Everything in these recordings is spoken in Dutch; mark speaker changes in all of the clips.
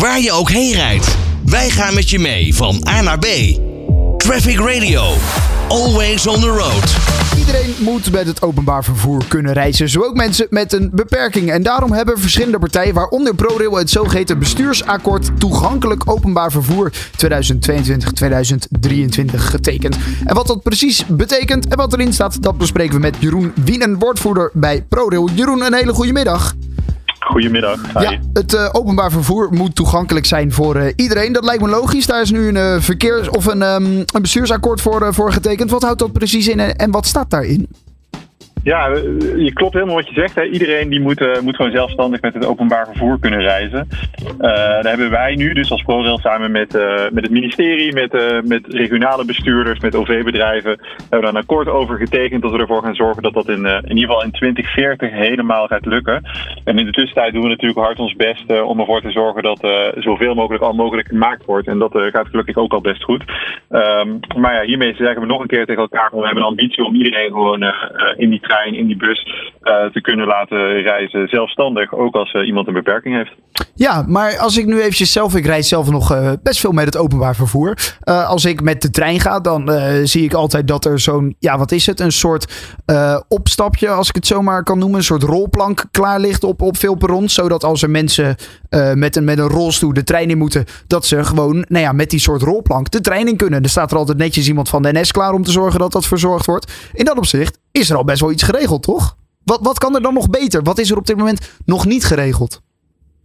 Speaker 1: Waar je ook heen rijdt, wij gaan met je mee van A naar B. Traffic Radio. Always on the road.
Speaker 2: Iedereen moet met het openbaar vervoer kunnen reizen, zo ook mensen met een beperking. En daarom hebben verschillende partijen, waaronder ProRail, het zogeheten bestuursakkoord toegankelijk openbaar vervoer 2022-2023 getekend. En wat dat precies betekent en wat erin staat, dat bespreken we met Jeroen Wienen, woordvoerder bij ProRail. Jeroen, een hele goede middag.
Speaker 3: Goedemiddag.
Speaker 2: Ja, het uh, openbaar vervoer moet toegankelijk zijn voor uh, iedereen. Dat lijkt me logisch. Daar is nu een uh, verkeers- of een, um, een bestuursakkoord voor, voor getekend. Wat houdt dat precies in en, en wat staat daarin?
Speaker 3: Ja, je klopt helemaal wat je zegt. Hè. Iedereen die moet, uh, moet gewoon zelfstandig met het openbaar vervoer kunnen reizen. Uh, daar hebben wij nu dus als ProRail samen met, met het ministerie, met, met regionale bestuurders, met OV-bedrijven, hebben daar een akkoord over getekend dat we ervoor gaan zorgen dat dat in, in ieder geval in 2040 helemaal gaat lukken. En in de tussentijd doen we natuurlijk hard ons best om ervoor te zorgen dat zoveel mogelijk al mogelijk gemaakt wordt. En dat gaat gelukkig ook al best goed. Um, maar ja, hiermee zeggen we nog een keer tegen elkaar, we hebben een ambitie om iedereen gewoon in die in die bus uh, te kunnen laten reizen zelfstandig, ook als uh, iemand een beperking heeft.
Speaker 2: Ja, maar als ik nu eventjes zelf, ik rijd zelf nog uh, best veel met het openbaar vervoer. als ik met de trein ga, dan zie ik altijd dat er zo'n, ja wat is het, een soort opstapje, als ik het zo maar kan noemen, een soort rolplank klaar ligt op, op veel perrons, zodat als er mensen met, een, met een rolstoel de trein in moeten, dat ze gewoon, nou ja, met die soort rolplank de trein in kunnen. Er staat er altijd netjes iemand van de NS klaar om te zorgen dat dat verzorgd wordt. In dat opzicht is er al best wel iets geregeld, toch? Wat, wat kan er dan nog beter? Wat is er op dit moment nog niet geregeld?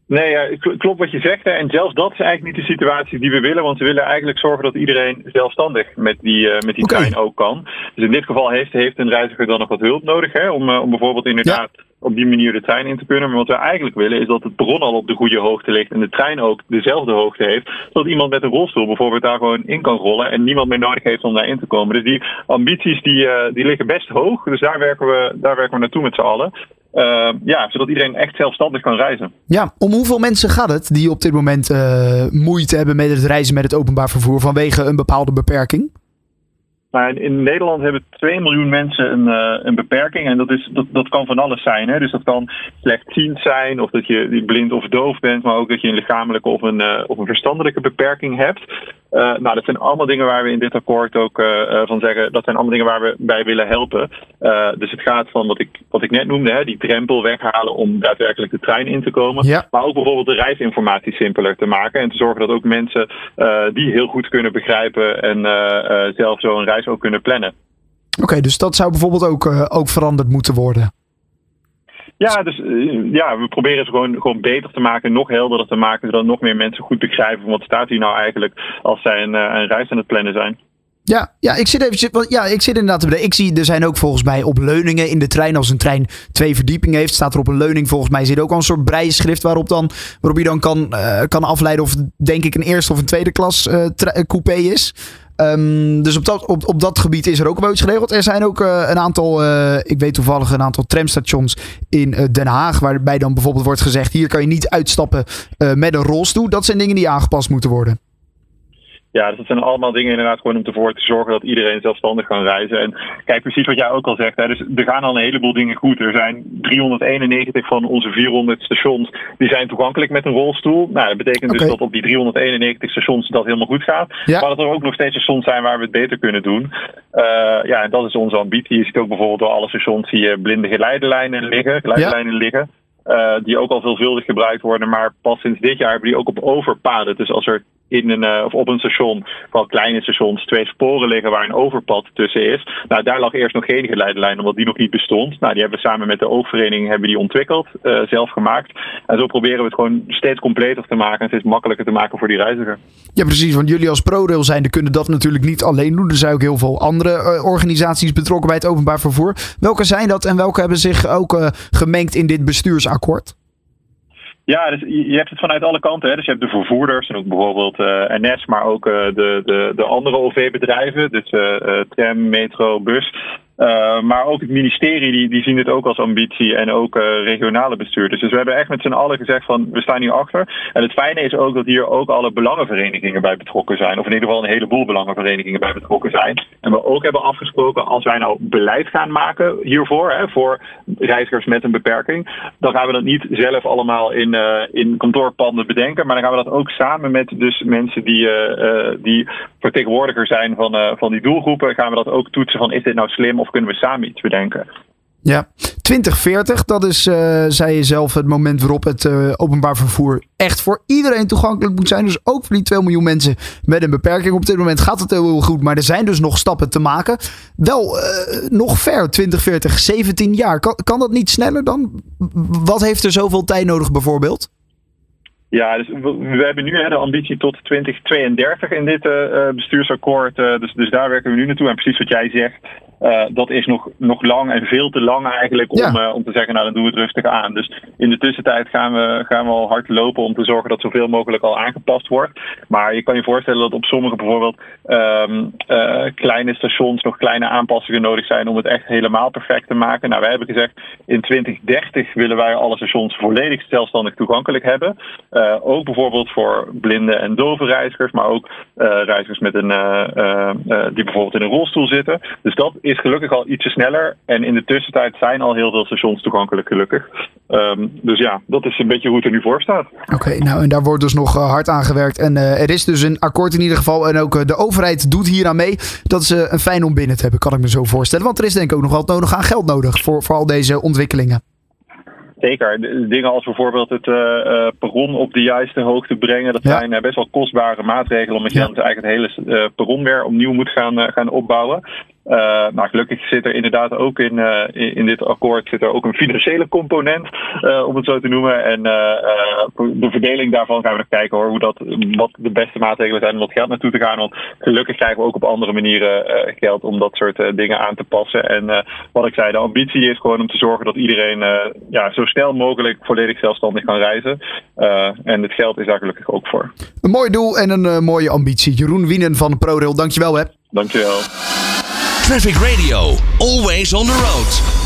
Speaker 3: Nee, ja, klopt wat je zegt. Hè. En zelfs dat is eigenlijk niet de situatie die we willen. Want we willen eigenlijk zorgen dat iedereen zelfstandig met die, uh, met die okay. trein ook kan. Dus in dit geval heeft, heeft een reiziger dan nog wat hulp nodig. Hè, om, uh, om bijvoorbeeld inderdaad ja. Op die manier de trein in te kunnen. Maar wat we eigenlijk willen is dat het perron al op de goede hoogte ligt. En de trein ook dezelfde hoogte heeft. Zodat iemand met een rolstoel bijvoorbeeld daar gewoon in kan rollen. En niemand meer nodig heeft om daarin te komen. Dus die ambities die, uh, die liggen best hoog. Dus daar werken we, daar werken we naartoe met z'n allen. Uh, ja, zodat iedereen echt zelfstandig kan reizen.
Speaker 2: Ja, om hoeveel mensen gaat het die op dit moment uh, moeite hebben met het reizen met het openbaar vervoer vanwege een bepaalde beperking?
Speaker 3: Nou, in Nederland hebben 2 miljoen mensen een, uh, een beperking. En dat, is, dat, kan van alles zijn. Hè? Dus dat kan slechtziend zijn, of dat je blind of doof bent, maar ook dat je een lichamelijke of een, uh, of een verstandelijke beperking hebt. Uh, nou, dat zijn allemaal dingen waar we in dit akkoord ook van zeggen. Dat zijn allemaal dingen waar we bij willen helpen. dus het gaat van wat ik, wat ik net noemde, hè, die drempel weghalen om daadwerkelijk de trein in te komen.
Speaker 2: Ja.
Speaker 3: Maar ook bijvoorbeeld de reisinformatie simpeler te maken. En te zorgen dat ook mensen die heel goed kunnen begrijpen en zelf zo'n reis ook kunnen plannen.
Speaker 2: Oké, okay, dus dat zou bijvoorbeeld ook, ook veranderd moeten worden.
Speaker 3: Ja, dus uh, ja, we proberen het gewoon, gewoon beter te maken, nog helderder te maken, zodat nog meer mensen goed begrijpen wat staat hier nou eigenlijk als zij een, uh, een reis aan het plannen zijn.
Speaker 2: Ja, ja, ik zit even. Ja, ik zit inderdaad te. Ik zie, er zijn ook volgens mij op leuningen in de trein. Als een trein twee verdiepingen heeft, staat er op een leuning. Volgens mij zit ook al een soort breischrift waarop, dan, waarop je dan kan, uh, kan afleiden of denk ik een eerste of een tweede klas coupé is. Um, dus op dat, op, op dat gebied is er ook wel iets geregeld. Er zijn ook uh, een aantal, uh, ik weet toevallig een aantal tramstations in uh, Den Haag. Waarbij dan bijvoorbeeld wordt gezegd: hier kan je niet uitstappen met een rolstoel. Dat zijn dingen die aangepast moeten worden.
Speaker 3: Ja, dus dat zijn allemaal dingen inderdaad gewoon om ervoor te zorgen dat iedereen zelfstandig kan reizen. En kijk, precies wat jij ook al zegt. Hè, dus er gaan al een heleboel dingen goed. Er zijn 391 van onze 400 stations die zijn toegankelijk met een rolstoel. Nou, dat betekent okay. dus dat op die 391 stations dat helemaal goed gaat.
Speaker 2: Ja.
Speaker 3: Maar dat er ook nog steeds stations zijn waar we het beter kunnen doen. Uh, ja, en dat is onze ambitie. Je ziet ook bijvoorbeeld door alle stations zie je blinde geleidelijnen liggen. Geleidelijnen ja. liggen. Uh, die ook al veelvuldig gebruikt worden, maar pas sinds dit jaar hebben die ook op overpaden. Dus als er in een, uh, of op een station, vooral kleine stations, twee sporen liggen waar een overpad tussen is. Nou, daar lag eerst nog geen geleidelijn, omdat die nog niet bestond. Nou, die hebben we samen met de oogvereniging hebben die ontwikkeld, uh, zelf gemaakt. En zo proberen we het gewoon steeds completer te maken en steeds makkelijker te maken voor die reiziger.
Speaker 2: Ja, precies. Want jullie als ProRail zijnde kunnen dat natuurlijk niet alleen doen. Er zijn ook heel veel andere uh, organisaties betrokken bij het openbaar vervoer. Welke zijn dat en welke hebben zich ook gemengd in dit bestuursakkoord?
Speaker 3: Ja, dus je hebt het vanuit alle kanten. Hè. Dus je hebt de vervoerders en ook bijvoorbeeld uh, NS, maar ook uh, de, de, de andere OV-bedrijven. Dus uh, tram, metro, bus. Maar ook het ministerie die, die zien het ook als ambitie en ook regionale bestuurders. Dus we hebben echt met z'n allen gezegd van we staan hier achter. En het fijne is ook dat hier ook alle belangenverenigingen bij betrokken zijn. Of in ieder geval een heleboel belangenverenigingen bij betrokken zijn. En we ook hebben afgesproken als wij nou beleid gaan maken hiervoor, hè, voor reizigers met een beperking, dan gaan we dat niet zelf allemaal in, uh, in kantoorpanden bedenken, maar dan gaan we dat ook samen met dus mensen die, die vertegenwoordiger zijn van, van die doelgroepen, gaan we dat ook toetsen van is dit nou slim of kunnen we samen iets bedenken.
Speaker 2: Ja, 2040, dat is, uh, zei je zelf, het moment waarop het uh, openbaar vervoer echt voor iedereen toegankelijk moet zijn. Dus ook voor die 2 miljoen mensen met een beperking. Op dit moment gaat het heel goed, maar er zijn dus nog stappen te maken. Wel uh, nog ver, 2040, 17 jaar. Kan, kan dat niet sneller dan? Wat heeft er zoveel tijd nodig bijvoorbeeld?
Speaker 3: Ja, dus we, hebben nu hè, de ambitie tot 2032 in dit bestuursakkoord. Dus, dus daar werken we nu naartoe. En precies wat jij zegt, uh, dat is nog, nog lang en veel te lang eigenlijk om, ja. uh, om te zeggen, nou dan doen we het rustig aan. Dus in de tussentijd gaan we, gaan we al hard lopen om te zorgen dat zoveel mogelijk al aangepast wordt. Maar je kan je voorstellen dat op sommige bijvoorbeeld um, uh, kleine stations nog kleine aanpassingen nodig zijn om het echt helemaal perfect te maken. Nou, wij hebben gezegd in 2030 willen wij alle stations volledig zelfstandig toegankelijk hebben. ook bijvoorbeeld voor blinde en dove reizigers, maar ook reizigers met een, die bijvoorbeeld in een rolstoel zitten. Dus dat is gelukkig al ietsje sneller. En in de tussentijd zijn al heel veel stations toegankelijk, gelukkig. Um, dus ja, dat is een beetje hoe het er nu voor staat.
Speaker 2: Oké, okay, nou en daar wordt dus nog uh, hard aan gewerkt. En uh, er is dus een akkoord in ieder geval. En ook uh, de overheid doet hier aan mee. Dat is een fijn om binnen te hebben, kan ik me zo voorstellen. Want er is denk ik ook nog wat nodig aan geld nodig voor, voor al deze ontwikkelingen.
Speaker 3: Zeker. Dingen als bijvoorbeeld het uh, perron op de juiste hoogte brengen. Dat zijn best wel kostbare maatregelen. Omdat je ja. dan eigenlijk het hele perron weer opnieuw moet gaan, gaan opbouwen. Uh, nou, gelukkig zit er inderdaad ook in, uh, in dit akkoord zit er ook een financiële component, uh, om het zo te noemen. En de verdeling daarvan gaan we nog kijken hoor, hoe dat, wat de beste maatregelen zijn om dat geld naartoe te gaan. Want gelukkig krijgen we ook op andere manieren geld om dat soort dingen aan te passen. En wat ik zei, de ambitie is gewoon om te zorgen dat iedereen ja, zo snel mogelijk volledig zelfstandig kan reizen. en het geld is daar gelukkig ook voor.
Speaker 2: Een mooi doel en een mooie ambitie. Jeroen Wienen van ProRail, dankjewel hè.
Speaker 3: Dankjewel.
Speaker 1: Traffic Radio, always on the road.